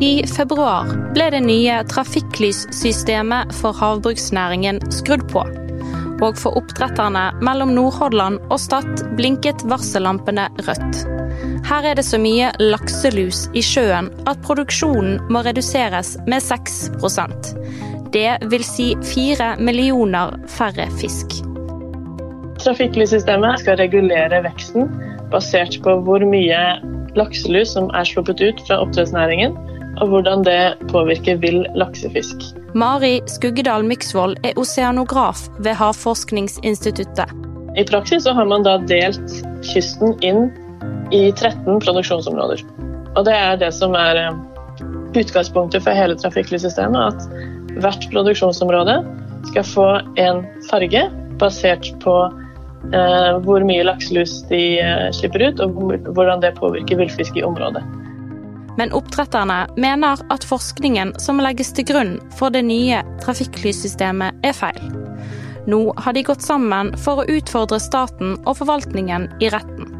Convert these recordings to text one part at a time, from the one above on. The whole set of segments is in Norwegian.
I februar ble det nye trafikklyssystemet for havbruksnæringen skrudd på. Og for oppdretterne mellom Nordhordland og Stad blinket varsellampene rødt. Her er det så mye lakselus i sjøen at produksjonen må reduseres med 6% Det vil si fire millioner færre fisk. Trafikklyssystemet skal regulere veksten basert på hvor mye lakselus som er sluppet ut fra oppdrettsnæringen, og hvordan det påvirker vill laksefisk. Mari Skuggedal Myksvold er oseanograf ved Havforskningsinstituttet. I praksis så har man da delt kysten inn i 13 produksjonsområder. Og det er det som er eh, utgangspunktet for hele trafikklyssystemet, at hvert produksjonsområde skal få en farge basert på eh, hvor mye lakselus de eh, slipper ut, og hvordan det påvirker villfisk i området. Men oppdretterne mener at forskningen som legges til grunn for det nye trafikklyssystemet er feil. Nå har de gått sammen for å utfordre staten og forvaltningen i retten.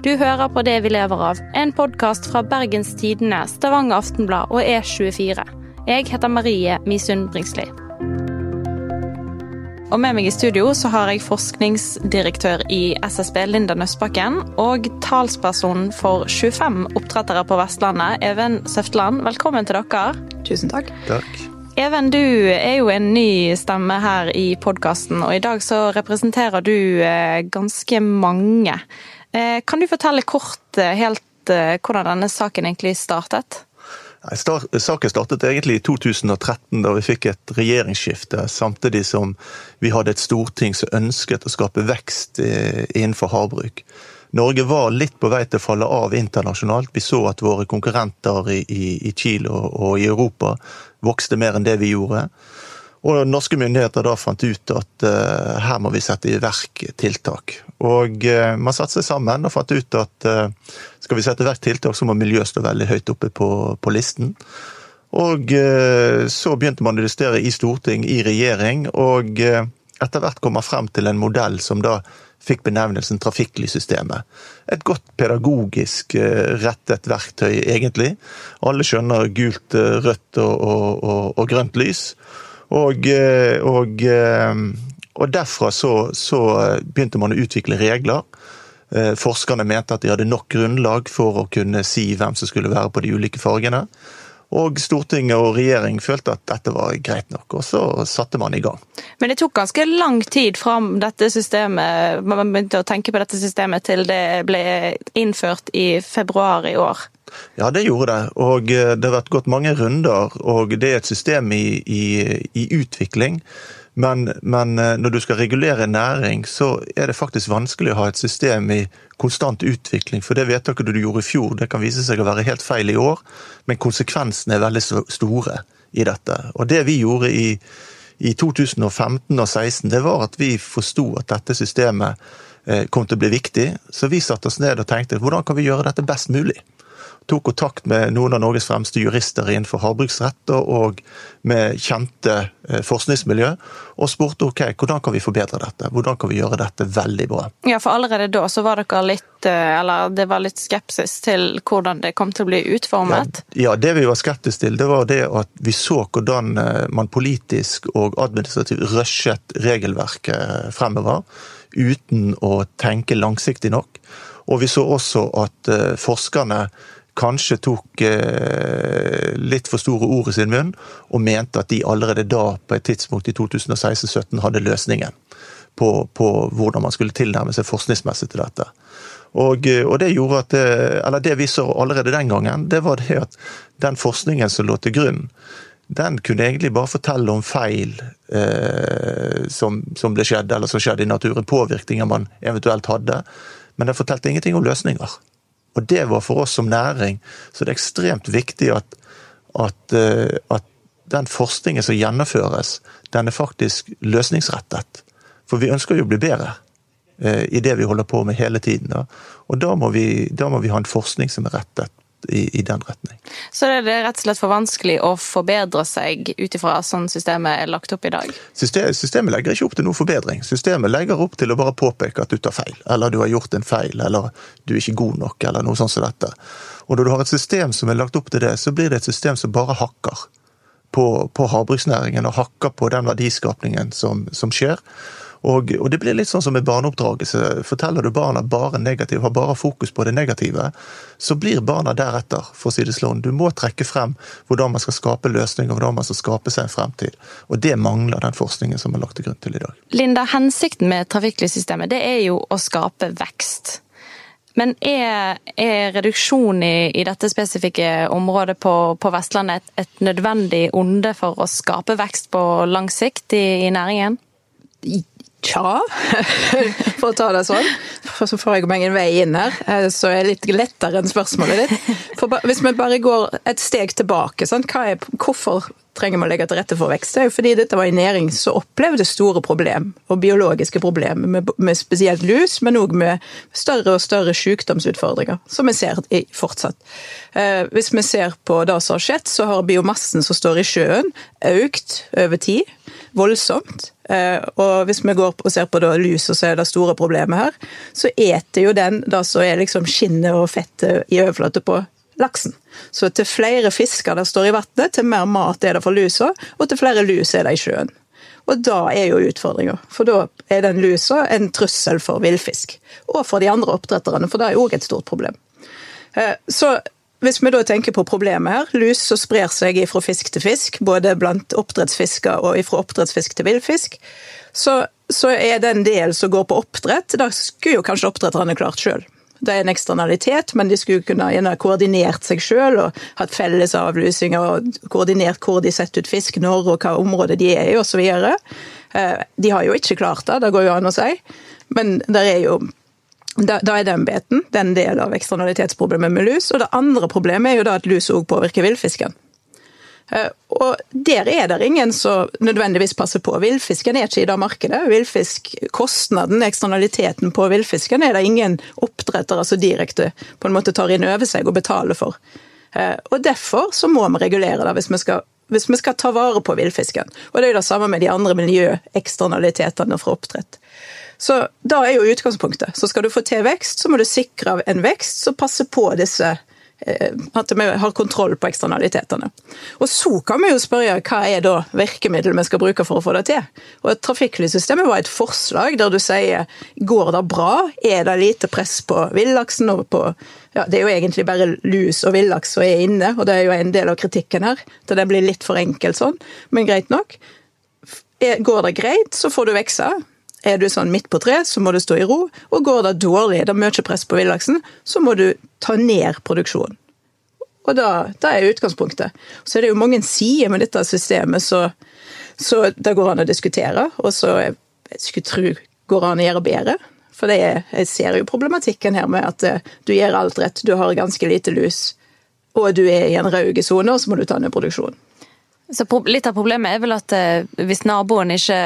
Du hører på Det vi lever av, en podkast fra Bergens Tidende, Stavanger Aftenblad og E24. Jeg heter Marie Misund Bringsli. Og med meg i studio så har jeg forskningsdirektør i SSB, Linda Nøstbakken, og talsperson for 25 oppdrettere på Vestlandet, Even Søfteland. Velkommen til dere. Tusen takk. Takk. Even, du er jo en ny stemme her i podkasten, og i dag så representerer du eh, ganske mange. Eh, Kan du fortelle kort eh, helt hvordan denne saken egentlig startet? Nei, Saken startet egentlig i 2013, da vi fikk et regjeringsskifte, samtidig som vi hadde et storting som ønsket å skape vekst eh, innenfor havbruk. Norge var litt på vei til å falle av internasjonalt. Vi så at våre konkurrenter i, Chile og i Europa vokste mer enn det vi gjorde. Og norske myndigheter da fant ut at uh, her må vi sette i verk tiltak. Og uh, man satte seg sammen og fant ut at uh, skal vi sette i verk tiltak, så må miljø stå veldig høyt oppe på, på listen. Og så begynte man å justere i storting, i regjering, og etter hvert kom man frem til en modell som da fikk benevnelsen trafikklyssystemet. Et godt pedagogisk rettet verktøy, egentlig. Alle skjønner gult, rødt og, og, og, og grønt lys. Og, eh, og, eh, og derfra så, så begynte man å utvikle regler. Eh, Forskerne mente at de hadde nok grunnlag for å kunne si hvem som skulle være på de ulike fargene. Og Stortinget og regjering følte at dette var greit nok, og så satte man i gang. Men det tok ganske lang tid fra dette systemet, man begynte å tenke på dette systemet til det ble innført i februar i år. Ja, det gjorde det. Og eh, det har vært gått mange runder, og det er et system i, i, i utvikling. Men, men eh, når du skal regulere næring, så er det faktisk vanskelig å ha et system i konstant utvikling. For det vedtaket du gjorde i fjor, det kan vise seg å være helt feil i år, men konsekvensene er veldig store i dette. Og det vi gjorde i, i 2015 og 2016, det var at vi forsto at dette systemet eh, kom til å bli viktig. Så vi satte oss ned og tenkte hvordan kan vi gjøre dette best mulig? Tok kontakt med noen av Norges fremste jurister innenfor havbruksrett og- med kjente eh, forskningsmiljø, og spurte ok, hvordan kan vi forbedre dette? Hvordan kan vi gjøre dette veldig bra? Ja, for allerede da så var dere litt, eh, eller det var litt skepsis til hvordan det kom til å bli utformet. Ja, det vi var skeptiske til, det var det at vi så hvordan eh, man politisk og administrativt rushet regelverket fremover, uten å tenke langsiktig nok. Og vi så også at forskerne kanskje tok eh, litt for store ord i sin munn, og mente at de allerede da, på et tidspunkt i 2016-2017, hadde løsningen på, på hvordan man skulle tilnærme seg forskningsmessig til dette. Og, eh, og det gjorde at det, eller det vi så allerede den gangen, det var det at den forskningen som lå til grunn, den kunne egentlig bare fortelle om feil eh, som, som, ble skjedd, eller som skjedde i naturen, påvirkninger man eventuelt hadde. Men den fortalte ingenting om løsninger. Og det var for oss som næring så det er ekstremt viktig at, at, eh, at den forskningen som gjennomføres, den er faktisk løsningsrettet. For vi ønsker jo å bli bedre eh, i det vi holder på med hele tiden. Og da må, vi, da må vi ha en forskning som er rettet i, i, den retning. Så det er rett og slett for vanskelig å forbedre seg ut ifra sånn systemet er lagt opp i dag? Systemet, systemet legger ikke opp til noen forbedring. Systemet legger opp til å bare påpeke at du tar feil, eller du har gjort en feil, eller du er ikke god nok, eller noe sånt som dette. Og når du har et system som er lagt opp til det, så blir det et system som bare hakker på, på havbruksnæringen og hakker på den verdiskapningen som, som skjer. Og, og, det blir litt sånn som med barneoppdragelse. Forteller du barna bare negativ, har bare fokus på det negative, så blir barna deretter, for å si det sånn. Du må trekke frem hvordan man skal skape løsninger, hvordan man skal skape seg en fremtid. Og det mangler den forskningen som er lagt til grunn til i dag. Linda, hensikten med trafikklyssystemet det er jo å skape vekst. Men er, er reduksjon i, i, dette spesifikke området på, på Vestlandet et, et, nødvendig onde for å skape vekst på lang sikt i, i næringen? Tja, for å ta det sånn. For så får jeg meg en vei inn her, eh, så er det litt lettere enn spørsmålet ditt. For hvis vi bare går et steg tilbake, sånn, er, hvorfor trenger man legge til rette for vekst? Det er jo fordi dette var en næring som opplevde store problem, og biologiske problemer, med, med spesielt lus, men òg med større og større sykdomsutfordringer, som vi ser fortsatt. Eh, hvis vi ser på det som har skjedd, så har biomassen som står i sjøen, økt over tid voldsomt. Eh, og hvis vi går og ser på lus, og så er det store problemet her, så eter jo den det som er liksom skinnet og fettet i overflate på laksen. Så til flere fisker der står i vannet, til mer mat er det for lusa, og til flere lus er det i sjøen. Og da er jo utfordringa, for da er den lusa en trussel for villfisk. Og for de andre oppdretterne, for det er òg et stort problem. Eh, så hvis vi da tenker på problemet her, lus som sprer seg fra fisk til fisk, både blant oppdrettsfisker og fra oppdrettsfisk til villfisk, så, så, er det en del som går på oppdrett. Da skulle jo kanskje oppdretterne klart sjøl. Det er en eksternalitet, men de skulle kunne ha koordinert seg sjøl og hatt felles avlusinger og koordinert hvor de setter ut fisk, når og hva område de er i osv. Eh, de har jo ikke klart det, det går jo an å si, men der er jo da, da, er den beten det er en del av eksternalitetsproblemet med lus. Og det andre problemet er jo da at lus òg påvirker villfisken. Eh, og der er det ingen som nødvendigvis passer på. Villfisken er ikke i det markedet. Villfisk, Kostnaden, eksternaliteten på villfisken er det ingen oppdrettere som direkte på en måte tar inn over seg og betaler for. Eh, og Derfor så må vi regulere det hvis vi skal, hvis vi skal ta vare på villfisken. Og Det er jo det samme med de andre miljøeksternalitetene fra oppdrett. Så da er jo utgangspunktet. Så skal du få til vekst, så må du sikre en vekst som passer på disse at vi har kontroll på eksternalitetene. Og Så kan vi jo spørre hva er da virkemiddelet vi skal bruke for å få det til. Og Trafikklyssystemet var et forslag der du sier går det bra, er det lite press på villaksen og på ja, Det er jo egentlig bare lus og villaks som er inne, og det er jo en del av kritikken her. Så det blir litt for enkelt sånn, men greit nok. Går det greit, så får du vekse. Er du sånn midt på tre, så må du stå i ro. Og går det dårlig, det er mye press på villaksen, så må du ta ned produksjonen. Og da, da er utgangspunktet. Så er det jo mange sider med dette systemet, så, så det går an å diskutere. Og så jeg skulle tro går an å gjøre bedre. For er, jeg ser jo problematikken her med at eh, du gjør alt rett, du har ganske lite lus, og du er i en rød sone, og så må du ta ned produksjonen. Så Litt av problemet er vel at eh, hvis naboen ikke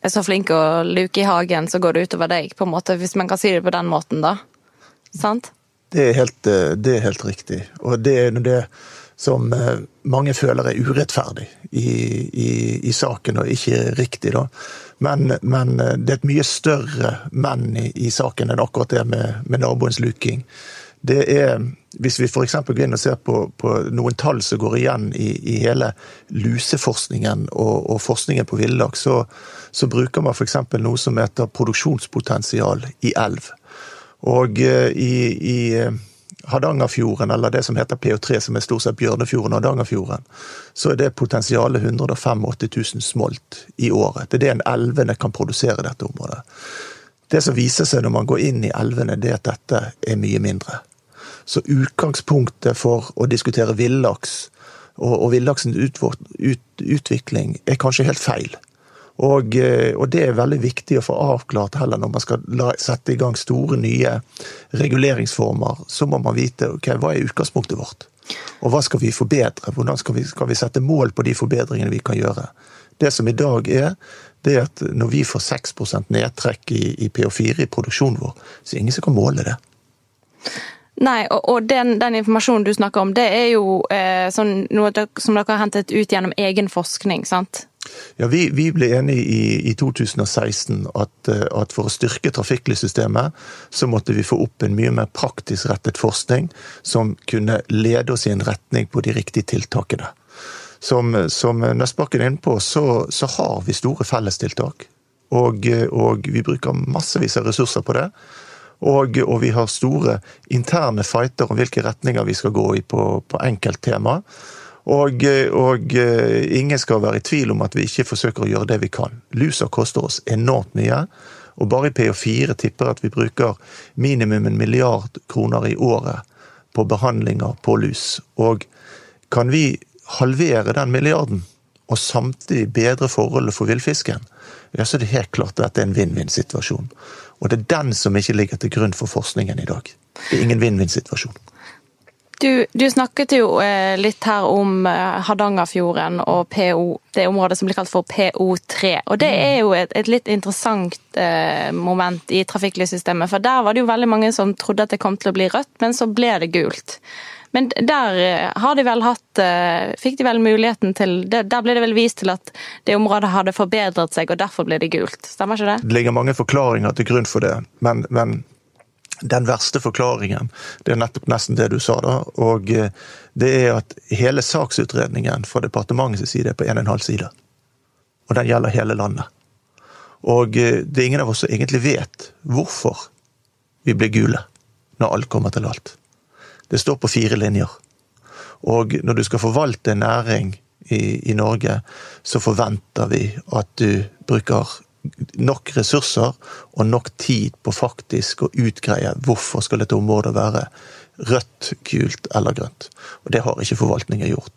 er så flink å luke i hagen, så går det utover deg, på en måte, hvis man kan si det på den måten, da. Sant? Det er helt, eh, det er helt riktig. Og det er det som eh, mange føler er urettferdig i, i, i saken, og ikke riktig, da. Men, men, eh, det er et mye større men i, i saken enn akkurat det med, med naboens luking det er Hvis vi f.eks. går inn og ser på, på, noen tall som går igjen i, i hele luseforskningen og, og forskningen på villaks, så, så, bruker man f.eks. noe som heter produksjonspotensial i elv. Og eh, i, i eh, Hardangerfjorden, eller det som heter PO3, som er stort sett Bjørnefjorden og Hardangerfjorden, så er det potensialet 185 000 smolt i året. Det er det en elvene kan produsere i dette området. Det som viser seg når man går inn i elvene, det er at dette er mye mindre. Så utgangspunktet for å diskutere villaks og, og villaksens ut, ut, utvikling er kanskje helt feil. Og, eh, og, det er veldig viktig å få avklart heller når man skal la, sette i gang store, nye reguleringsformer. Så må man vite ok, hva er utgangspunktet vårt. Og hva skal vi forbedre? Hvordan skal vi, skal vi sette mål på de forbedringene vi kan gjøre? Det som i dag er, det er at når vi får 6% nedtrekk i, i PO4 i produksjonen vår, så er det ingen som kan måle det. Nei, og, og den, den, informasjonen du snakker om, det er jo eh, sånn, noe som dere har hentet ut gjennom egen forskning, sant? Ja, Vi, vi ble enige i, i 2016 at, eh, at, for å styrke trafikklyssystemet, så måtte vi få opp en mye mer praktisk rettet forskning som kunne lede oss i en retning på de riktige tiltakene. Som, som Nøstbakken er inne på, så, så har vi store fellestiltak. Og, og vi bruker massevis av ressurser på det. Og, og, vi har store interne fighter om hvilke retninger vi skal gå i på, på enkelttema. Og, og, ingen skal være i tvil om at vi ikke forsøker å gjøre det vi kan. Lusa koster oss enormt mye. Og bare i PO4 tipper at vi bruker minimum en milliard kroner i året på behandlinger på lus. Og kan vi halvere den milliarden og samtidig bedre forholdet for villfisken, ja, så er det helt klart at dette er en vinn-vinn-situasjon. Og det er den som ikke ligger til grunn for forskningen i dag. Det er ingen vinn-vinn-situasjon. Du, du, snakket jo eh, litt her om eh, Hardangerfjorden og PO, det området som blir kalt for PO3. Og det er jo et, et litt interessant eh, moment i trafikklyssystemet. For der var det jo veldig mange som trodde at det kom til å bli rødt, men så ble det gult. Men der eh, har de vel hatt eh, Fikk de vel muligheten til Der ble det vel vist til at det området hadde forbedret seg, og derfor ble det gult. Stemmer ikke det? Det ligger mange forklaringer til grunn for det, men, men den verste forklaringen, det er nettopp nesten det du sa, da. Og eh, det er at hele saksutredningen fra departementets side er på 1,5 side. Og den gjelder hele landet. Og det er ingen av oss som egentlig vet hvorfor vi blir gule når alt kommer til alt. Det står på fire linjer. Og når du skal forvalte næring i, i Norge, så forventer vi at du bruker nok ressurser og nok tid på faktisk å utgreie hvorfor skal dette området være rødt, gult eller grønt. Og Det har ikke forvaltningen gjort.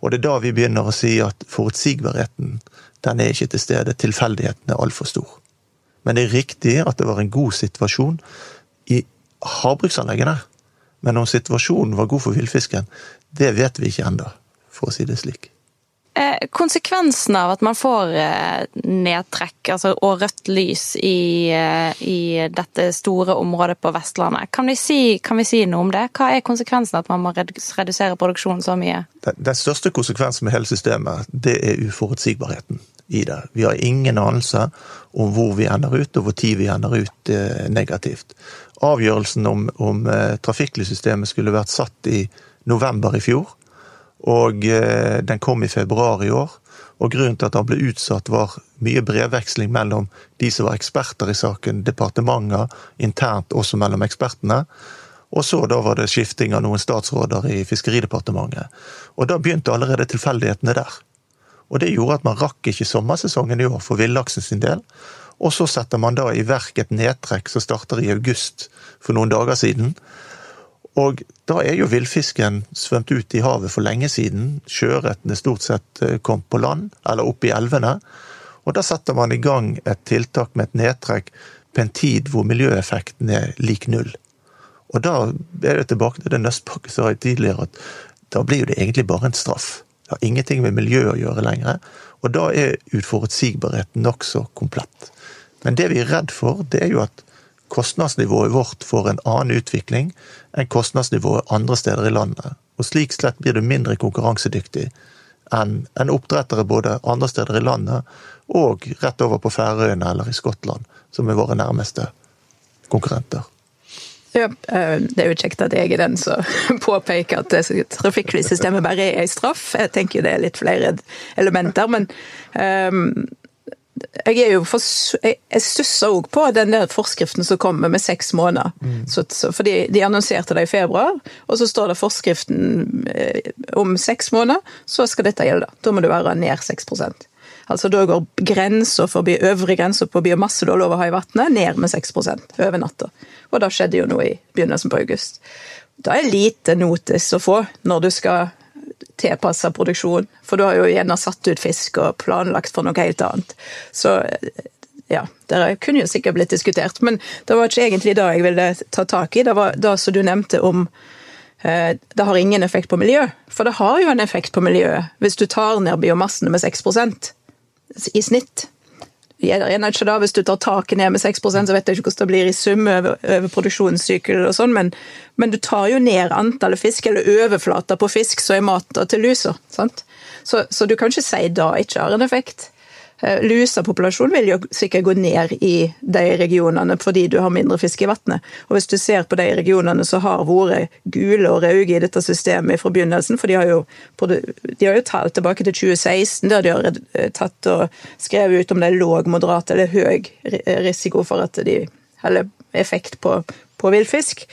Og Det er da vi begynner å si at forutsigbarheten den er ikke til stede. Tilfeldigheten er altfor stor. Men det er riktig at det var en god situasjon i havbruksanleggene. Men om situasjonen var god for villfisken, det vet vi ikke ennå, for å si det slik. Eh, konsekvensen av at man får eh, nedtrekk altså, og rødt lys i, eh, i, dette store området på Vestlandet, kan vi, si, kan vi, si, noe om det? Hva er konsekvensen av at man må redusere produksjonen så mye? Den, den største konsekvensen med hele systemet, det er uforutsigbarheten i det. Vi har ingen anelse om hvor vi ender ut, og hvor tid vi ender ut negativt. Avgjørelsen om, om trafikklyssystemet skulle vært satt i november i fjor og eh, den kom i februar i år. Og grunnen til at han ble utsatt, var mye brevveksling mellom de som var eksperter i saken, departementer, internt også mellom ekspertene. Og så da var det skifting av noen statsråder i Fiskeridepartementet. Og da begynte allerede tilfeldighetene der. Og det gjorde at man rakk ikke sommersesongen i år for villaksen sin del. Og så setter man da i verk et nedtrekk som starter i august for noen dager siden, og da er jo villfisken svømt ut i havet for lenge siden. Sjøørretene stort sett eh, kom på land, eller opp i elvene. Og da setter man i gang et tiltak med et nedtrekk på en tid hvor miljøeffekten er lik null. Og da er det tilbake til det Nøstbakke sa tidligere, at da blir det egentlig bare en straff. Det har ingenting med miljø å gjøre lenger. Og da er uforutsigbarheten nokså komplett. Men det vi er redd for, det er jo at kostnadsnivået vårt får en annen utvikling enn kostnadsnivået andre steder i landet. Og Slik slett blir du mindre konkurransedyktig enn en oppdrettere både andre steder i landet og rett over på Færøyene eller i Skottland, som er våre nærmeste konkurrenter. Ja, eh, Det er jo kjekt at jeg er den som påpeker at trafikklyssystemet bare er en straff. Jeg tenker det er litt flere elementer, men um, jeg er jo for, jeg stusser òg på den der forskriften som kommer med seks måneder. Mm. Så, så, fordi De annonserte det i februar, og så står det forskriften eh, om seks måneder, så skal dette gjelde. Da må det være ned 6 Altså Da går grensa forbi øvre grensa på biomasse du har lov å ha i vannet, ned med 6 over natta. Og det skjedde jo nå i begynnelsen på august. Da er lite notis å få når du skal tilpassa produksjon. For du har jo gjerne satt ut fisk og planlagt for noe helt annet. Så ja, det kunne jo sikkert blitt diskutert. Men det var ikke egentlig det jeg ville ta tak i. Det var det som du nevnte om eh, det har ingen effekt på miljø. For det har jo en effekt på miljøet hvis du tar ned biomassene med 6 i snitt. Det hvis du tar taket ned med 6% så vet jeg ikke hvordan det blir i sum over, over produksjonssykkel og sånn, men, men, du tar jo ned antallet fisk, eller overflater på fisk som er mat til lusa. Så, så, du kan ikke si da ikke har en effekt. Eh, Lusepopulasjonen vil jo sikkert gå ned i de regionene fordi du har mindre fisk i vannet. Og hvis du ser på de regionene som har vært gule og røde i dette systemet fra begynnelsen, for de har jo, de har jo talt tilbake til 2016 der de har eh, tatt og skrevet ut om det er låg, moderat eller høy risiko for at de Eller effekt på, på villfisk.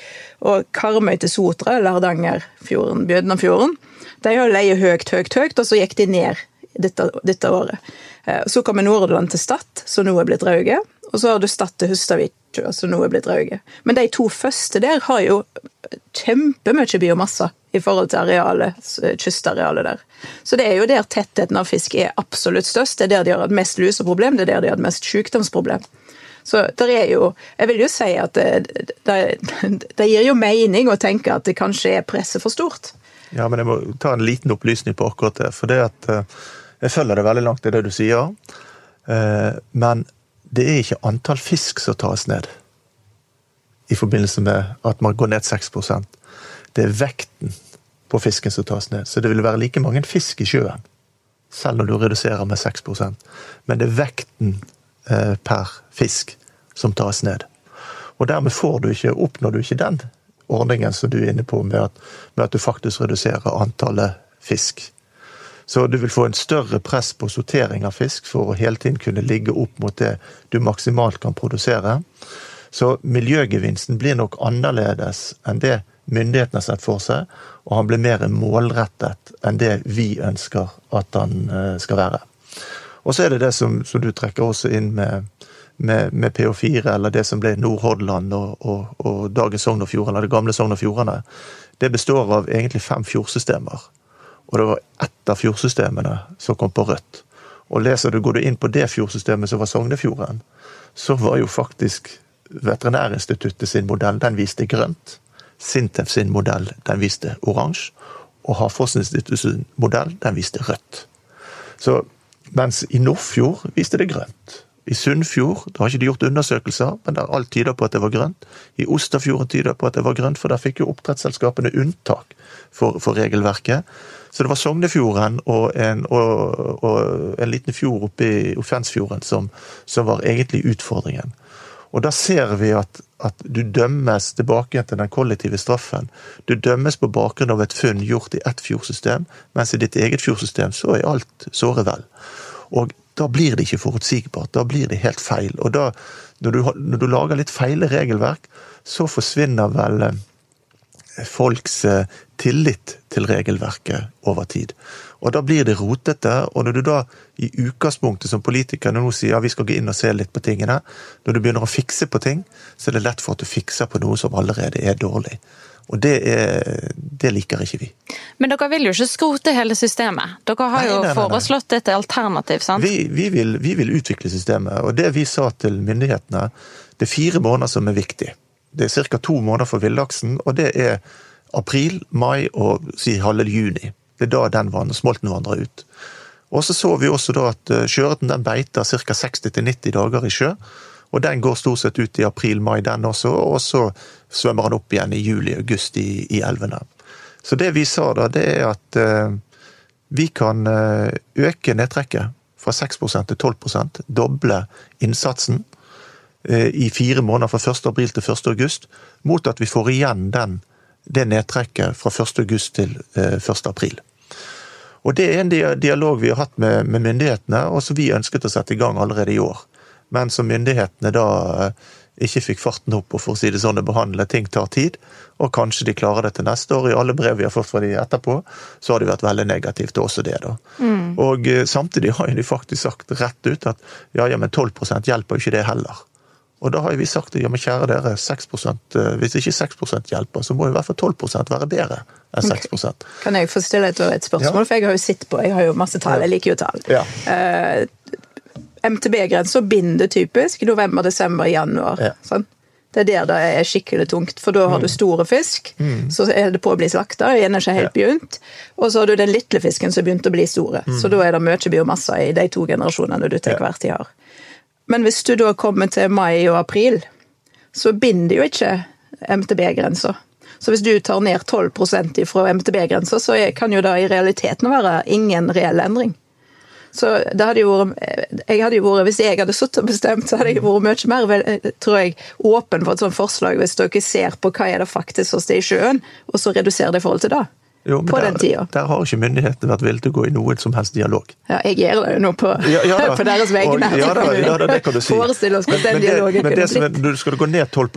Og Karmøy til Sotra, Lardangerfjorden, Bjødnafjorden, de har leie høyt, høyt, høyt, og så gikk de ned dette, dette året. Eh, så kommer Nordhordland til Stad, som nå er blitt Rauge. Og så har du Stad til Hustavik, som nå er blitt Rauge. Men de to første der har jo kjempemye biomasse i forhold til arealet, kystarealet der. Så det er jo der tettheten av fisk er absolutt størst. Det er der de har hatt mest luseproblem, det er der de har hatt mest sykdomsproblem. Så det er jo Jeg vil jo si at det, det, det gir jo mening å tenke at det kanskje er presset for stort. Ja, men jeg må ta en liten opplysning på akkurat det. For det at eh, jeg følger det veldig langt i det du sier. Eh, men det er ikke antall fisk som tas ned i forbindelse med at man går ned 6% Det er vekten på fisken som tas ned. Så det vil være like mange fisk i sjøen, selv når du reduserer med 6% Men det er vekten eh, per fisk som tas ned. Og dermed får du ikke, oppnår du ikke den ordningen som du er inne på, med at, med at du faktisk reduserer antallet fisk. Så du vil få en større press på sortering av fisk for å hele tiden kunne ligge opp mot det du maksimalt kan produsere. Så miljøgevinsten blir nok annerledes enn det myndighetene har sett for seg, og han blir mer målrettet enn det vi ønsker at han eh, skal være. Og så er det det som, som du trekker også inn med, med, med PH4, eller det som ble Nordhordland og, og, og dagens Sogn og Fjordane, eller det gamle Sogn og Fjordane. Det består av egentlig fem fjordsystemer. Og det var ett av fjordsystemene som kom på rødt. Og leser du, Går du inn på det fjordsystemet som var Sognefjorden, så var jo faktisk Veterinærinstituttet sin modell den viste grønt. Sintef sin modell den viste oransje. Og Havforskningsinstituttet sin modell den viste rødt. Så mens i Nordfjord viste det grønt. I Sunnfjord da har ikke de gjort undersøkelser, men der alt tyder på at det var grønt. I Osterfjorden tyder på at det var grønt, for der fikk jo oppdrettsselskapene unntak for, for regelverket. Så det var Sognefjorden og en, og, og en liten fjord oppe i Offensfjorden som, som, var egentlig utfordringen. Og da ser vi at, at, du dømmes tilbake til den kollektive straffen. Du dømmes på bakgrunn av et funn gjort i ett fjordsystem, mens i ditt eget fjordsystem så er alt såre vel. Og da blir det ikke forutsigbart. Da blir det helt feil. Og da, når du, når du lager litt feile regelverk, så forsvinner vel eh, folks eh, tillit til regelverket over tid. Og Da blir det rotete. og Når du da i utgangspunktet som politiker nå sier ja, vi skal gå inn og se litt på tingene, når du begynner å fikse på ting, så er det lett for at du fikser på noe som allerede er dårlig. Og det, er, det, liker ikke vi. Men dere vil jo ikke skrote hele systemet. Dere har nei, jo nei, nei, foreslått et alternativ, sant? Vi, vi, vil, vi, vil, utvikle systemet. Og det vi sa til myndighetene, det er fire måneder som er viktig. Det er ca. to måneder for villaksen, og det er april, mai og si halve juni. Det er da den smolten vandrer ut. Og så så vi også da at eh, sjøørreten beiter ca. 60-90 dager i sjø. Og den går stort sett ut i april-mai, den også, og så svømmer han opp igjen i juli-august i, i, elvene. Så det vi sa da, det er at uh, vi kan uh, øke nedtrekket fra 6% til 12 doble innsatsen i fire måneder fra 1. april til 1. august, mot at vi får igjen den det nedtrekket fra 1. august til 1. april. og Det er en dialog vi har hatt med, med myndighetene, og som vi ønsket å sette i gang allerede i år. Men som myndighetene da eh, ikke fikk farten opp, og for å si det sånn, å behandle ting tar tid. Og kanskje de klarer det til neste år. I alle brev vi har fått fra de etterpå, så har de vært veldig negative til også det. da. Mm. Og eh, samtidig har de faktisk sagt rett ut at ja, ja, men 12 hjelper jo ikke det heller. Og da har vi sagt ja, men kjære dere, 6 eh, hvis ikke 6% hjelper, så må i hvert fall 12 være bedre enn 6 okay. Kan jeg få stille et, et spørsmål? Ja. For jeg har jo sett på, jeg har jo masse tall, jeg liker jo tall. Ja. Uh, MTB-grensa binder typisk november, desember, januar. Ja. Sånn? Det er der det er skikkelig tungt, for da har du mm. store fisk, mm. så er det på å bli slakta, gjerne ikke helt begynt. Og så har du den lille fisken som begynte begynt å bli store. Mm. Så da er det mye biomasse i de to generasjonene du til hver tid har. Men hvis du da kommer til mai og april, så binder jo ikke MTB-grensa. Så hvis du tar ned 12% fra MTB-grensa, så kan jo det i realiteten være ingen reell endring. Så det hadde jo vært jeg hadde jo vært, Hvis jeg hadde sittet og bestemt, så hadde jeg vært mye mer tror jeg, åpen for et sånt forslag hvis dere ser på hva er det faktisk som står i sjøen, og så reduserer det i forhold til det. Jo, på der, den tida. Der har ikke myndighetene vært villige til å gå i noen som helst dialog. Ja, jeg gjør det jo nå på, ja, ja, på deres vegne. Ja, da, ja, da, det kan du si. Forestill oss hvordan den dialogen kunne blitt. Men skal du gå ned 12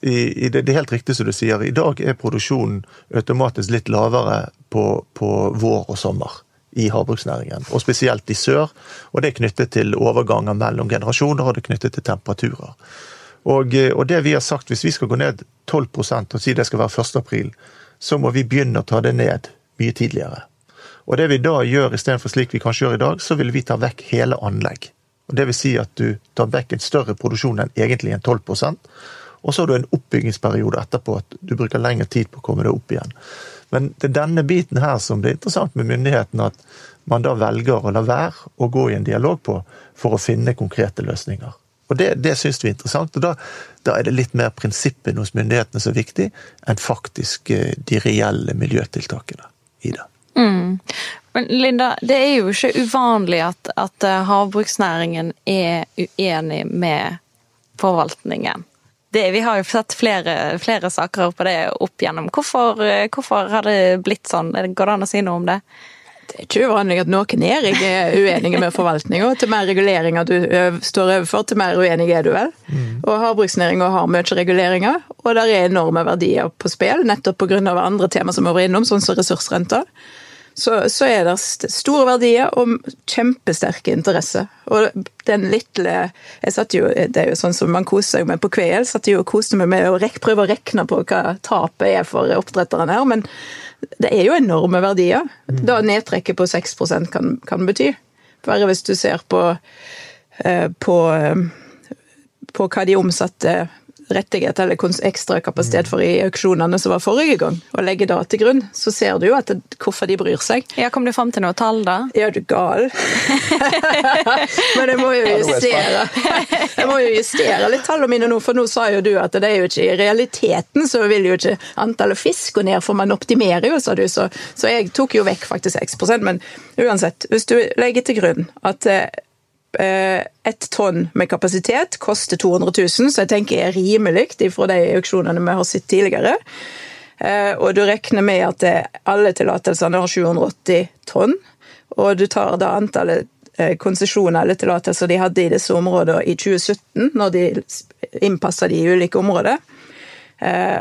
i, i det, det, er helt riktig som du sier. I dag er produksjonen automatisk litt lavere på, på vår og sommer i havbruksnæringen, og spesielt i sør. Og det er knyttet til overganger mellom generasjoner, og det er knyttet til temperaturer. Og, og det vi har sagt, hvis vi skal gå ned 12 og si det skal være 1. april, så må vi begynne å ta det ned mye tidligere. Og det vi da gjør, istedenfor slik vi kanskje gjør i dag, så vil vi ta vekk hele anlegg. Og Det vil si at du tar vekk en større produksjon enn egentlig en 12% og så har du en oppbyggingsperiode etterpå at du bruker lengre tid på å komme deg opp igjen. Men det er denne biten her som det er interessant med myndighetene, at man da velger å la være å gå i en dialog på for å finne konkrete løsninger. Og Det, det syns vi er interessant. og da, da, er det litt mer prinsippene hos myndighetene som er viktig, enn faktisk eh, de reelle miljøtiltakene i det. Mm. Men Linda, det er jo ikke uvanlig at, at eh, havbruksnæringen er uenig med forvaltningen det, vi har jo sett flere, flere, saker på det opp igjennom. Hvorfor, hvorfor, har det blitt sånn? Går det an å si noe om det? Det er ikke uvanlig at noen er uenige med forvaltninga. Til mer reguleringer du står overfor, til mer uenig er du vel. Mm. Og Havbruksnæringa har mye reguleringer, og der er enorme verdier på spill, nettopp pga. andre tema som vi vært innom, sånn som ressursrenter så, så, er det store verdier og kjempesterke interesser. Og den lille jeg satt jo, Det er jo sånn som man koser seg med på kveld. satt jo og koste meg med å rek, prøve å regne på hva tapet er for oppdretteren her. Men det er jo enorme verdier. Mm. Da nedtrekket på 6% kan, kan bety. Bare hvis du ser på, eh, på, eh, på hva de omsatte rettighet eller ekstra kapasitet for i auksjonene som var forrige gang, og legger det til grunn, så ser du jo at det, hvorfor de bryr seg. Ja, Kom du fram til noe tall, da? Ja, du gal. Men jeg må jo justere Jeg må jo justere litt tallene mine nå, for nå sa jo du at det er jo ikke i realiteten så vil jo ikke antallet fisk gå ned, for man optimerer jo, sa du, så, så jeg tok jo vekk faktisk 6% men uansett, hvis du legger til grunn at Eh, ett tonn med kapasitet koster 200 000, så jeg tenker er rimelig fra de auksjonene vi har sett tidligere. Eh, og du regner med at alle tillatelsene har 780 tonn. Og du tar da antallet eh, konsesjoner eller tillatelser de hadde i disse områdene i 2017, når de innpassa de i ulike områder.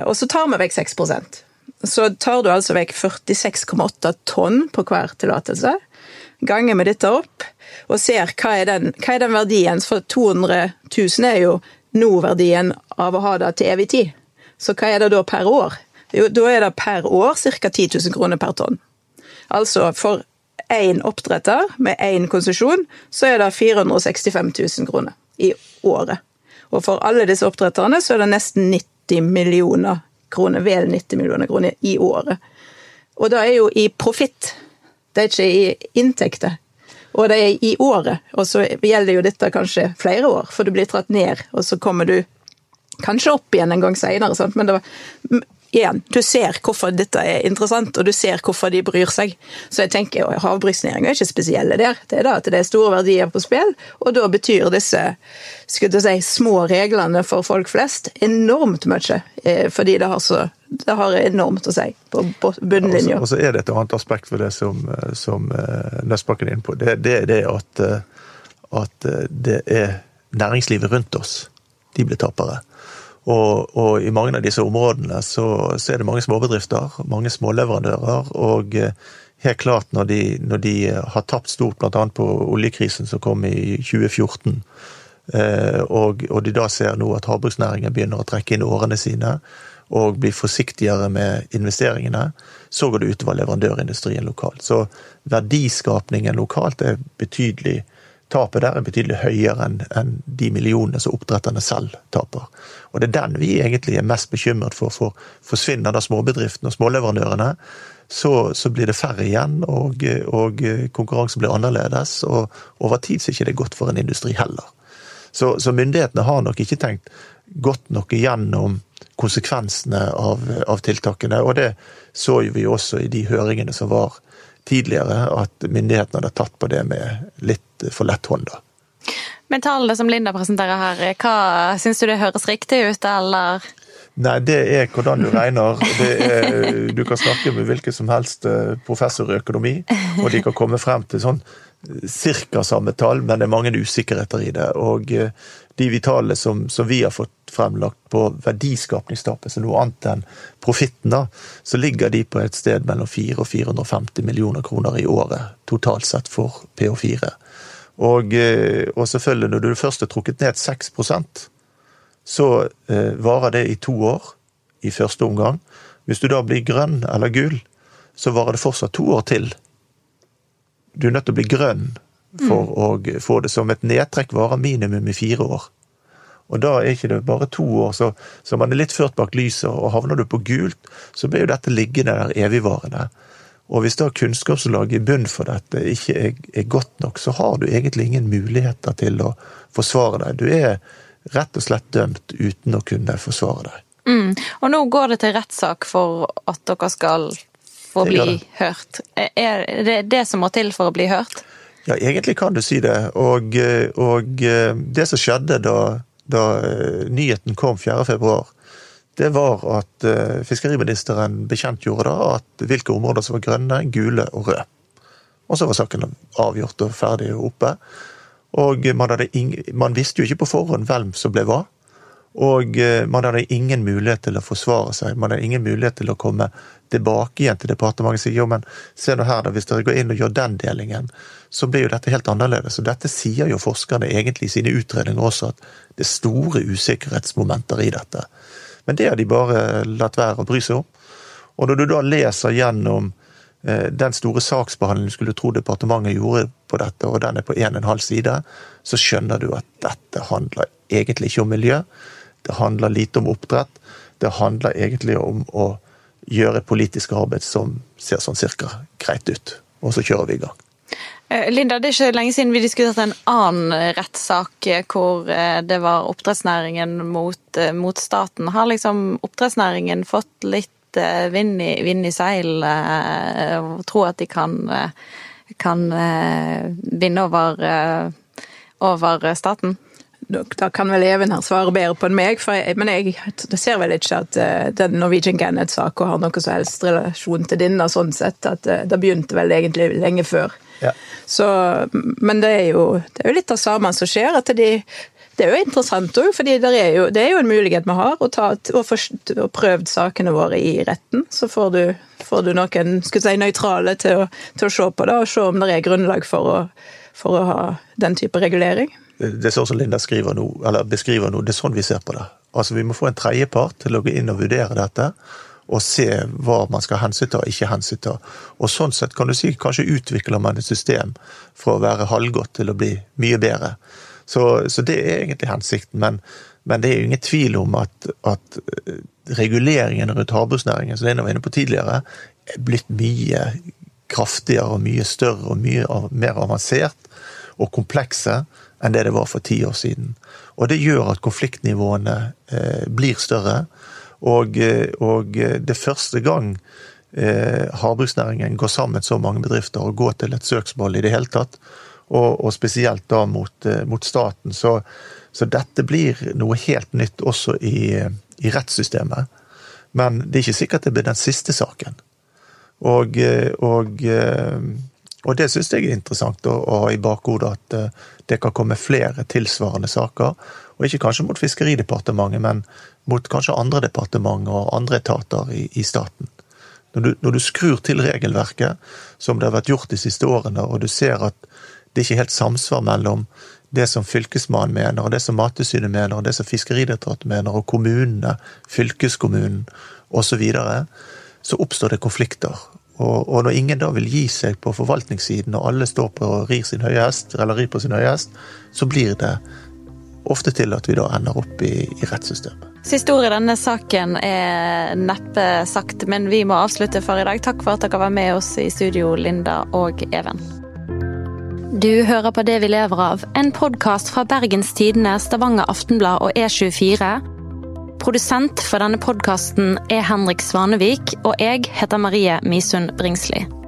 Og så tar vi vekk 6% Så tar du altså vekk 46,8 tonn på hver tillatelse. Ganger med dette opp og ser hva er den, hva er den verdien. For 200 000 er jo nå-verdien av å ha det til evig tid. Så hva er det da per år? Jo, da er det per år ca. 10 000 kroner per tonn. Altså for én oppdretter med én konsesjon, så er det 465 000 kroner i året. Og for alle disse oppdretterne så er det nesten 90 millioner kroner, vel 90 millioner kroner i året. Og det er jo i profitt, det er ikke i inntekter. Og det er i året, og så gjelder jo dette kanskje flere år, for du blir tratt ned, og så kommer du kanskje opp igjen en gang seinere, men det var igjen, du ser hvorfor dette er interessant, og du ser hvorfor de bryr seg. Så jeg tenker havbruksnæringa er ikke spesielle der. Det er da at det er store verdier på spill, og da betyr disse si, små reglene for folk flest enormt mye. Eh, fordi det har, så, det har enormt å si på bunnlinja. Og så er det et annet aspekt for det som, eh, som eh, Nøstbakken er inne på. Det, det er det at, at det er næringslivet rundt oss. De blir tapere. Og, og, i mange av disse områdene så, så, er det mange småbedrifter, mange småleverandører. Og eh, helt klart når de, når de har tapt stort, bl.a. på oljekrisen som kom i 2014, eh, og, og de da ser nå at havbruksnæringen begynner å trekke inn årene sine og blir forsiktigere med investeringene, så går det utover leverandørindustrien lokalt. Så verdiskapningen lokalt er betydelig Tapet der er betydelig høyere enn en de millionene som oppdretterne selv taper. Og det er den vi egentlig er mest bekymret for. For forsvinner da småbedriftene og småleverandørene, så, så, blir det færre igjen, og, og konkurransen blir annerledes. Og over tid så er det ikke godt for en industri heller. Så, så myndighetene har nok ikke tenkt godt nok igjennom konsekvensene av, av, tiltakene. Og det så jo vi også i de høringene som var tidligere, at myndighetene hadde tatt på det med litt for lett hånd. da. Men tallene som Linda presenterer her, hva syns du det høres riktig ut, eller? Nei, det er hvordan du regner. Er, du kan snakke med hvilken som helst eh, professor i økonomi, og de kan komme frem til sånn cirka samme tall, men det er mange usikkerheter i det. Og eh, de vitale som, som, vi har fått fremlagt på verdiskapningstapet, som noe annet enn profitten, da, så ligger de på et sted mellom 400 og 450 millioner kroner i året totalt sett for PH4. Og, eh, og selvfølgelig, når du først har trukket ned 6% så eh, varer det i to år i første omgang. Hvis du da blir grønn eller gul, så varer det fortsatt to år til. Du er nødt til å bli grønn for mm. å få det som et nedtrekk varer minimum i fire år. Og da er ikke det bare to år, så, så man er litt ført bak lyset, og havner du på gult, så blir jo dette liggende der evigvarende. Og hvis da kunnskapslaget i bunn for dette ikke er, er, godt nok, så har du egentlig ingen muligheter til å forsvare deg. Du er rett og slett dømt uten å kunne forsvare deg. Mm. Og nå går det til rettssak for at dere skal få bli hørt. Er det det som må til for å bli hørt? Ja, egentlig kan du si det. Og, og det som skjedde da, da nyheten kom 4.2, det var at fiskeriministeren bekjentgjorde da at hvilke områder som var grønne, gule og røde. Og så var saken avgjort og ferdig og oppe. Og man, ingen, man visste jo ikke på forhånd hvem som ble hva. Og man hadde ingen mulighet til å forsvare seg. Man hadde ingen mulighet til å komme tilbake igjen til departementet og si jo, men se nå her da, hvis dere går inn og gjør den delingen, så blir jo dette helt annerledes. Og dette sier jo forskerne egentlig i sine utredninger også, at det er store usikkerhetsmomenter i dette. Men det har de bare latt være å bry seg om. Og når du da leser gjennom eh, den store saksbehandlingen skulle tro departementet gjorde på dette, og den er på en og en halv side, så skjønner du at dette handler egentlig ikke om miljø. Det handler lite om oppdrett. Det handler egentlig om å gjøre politisk arbeid som ser sånn cirka greit ut. Og så kjører vi i gang. Eh, Linda, det er ikke lenge siden vi diskuterte en annen rettssak eh, hvor eh, det var oppdrettsnæringen mot, mot staten. Har liksom oppdrettsnæringen fått litt vind i, vind i seil og tror at de kan, kan vinne over, over staten? Da kan vel Even her svare bedre på enn meg, jeg, men jeg ser vel ikke at uh, den Norwegian Gannet-saka har noe som helst relasjon til denne, sånn sett. At uh, det begynte vel egentlig lenge før. Ja. Så, men det er, jo, det er jo litt av samme som skjer. at de det er jo interessant òg, for det, det, er jo en mulighet vi har å, ta, å og prøvd sakene våre i retten. Så får du, får du noen skal si, nøytrale til å, til å, se på det, og se om det er grunnlag for å, for å ha den type regulering det er sånn som Linda nå, beskriver nå, det er sånn vi ser på det. Altså Vi må få en tredjepart til å gå inn og vurdere dette, og se hva man skal hensynta og ikke hensynta. Og sånn sett kan du si kanskje utvikler man et system fra å være halvgodt til å bli mye bedre. Så, så det er egentlig hensikten. Men, men, det er jo ingen tvil om at, at eh, reguleringen rundt havbruksnæringen, som Linda var inne på tidligere, er blitt mye kraftigere og mye større og mye mer avansert og komplekse enn det det var for ti år siden. Og det gjør at konfliktnivåene eh, blir større. Og, eh, og, eh, det første gang eh, havbruksnæringen går sammen så mange bedrifter og går til et søksmål i det hele tatt, og, og spesielt da mot, eh, mot staten, så, så, dette blir noe helt nytt også i, i, rettssystemet. Men det er ikke sikkert det blir den siste saken. Og, og og det syns jeg er interessant å, å ha i bakhodet, at uh, det kan komme flere tilsvarende saker. Og ikke kanskje mot Fiskeridepartementet, men mot kanskje andre departementer og andre etater i, i staten. Når du, når du, skrur til regelverket, som det har vært gjort de siste årene, og du ser at det ikke er helt samsvar mellom det som Fylkesmannen mener, og det som Mattilsynet mener, og det som Fiskeridirektoratet mener, og kommunene, fylkeskommunen osv., så, videre, så oppstår det konflikter. Og, og, når ingen da vil gi seg på forvaltningssiden, og alle står på og rir sin høye hest, eller rir på sin høye hest, så blir det ofte til at vi da ender opp i, i rettssystemet. Siste ord i denne saken er neppe sagt, men vi må avslutte for i dag. Takk for at dere var med oss i studio, Linda og Even. Du hører på Det vi lever av, en podkast fra Bergens Tidende, Stavanger Aftenblad og E24. Produsent for denne podkasten er Henrik Svanevik, og jeg heter Marie Misund Bringsli.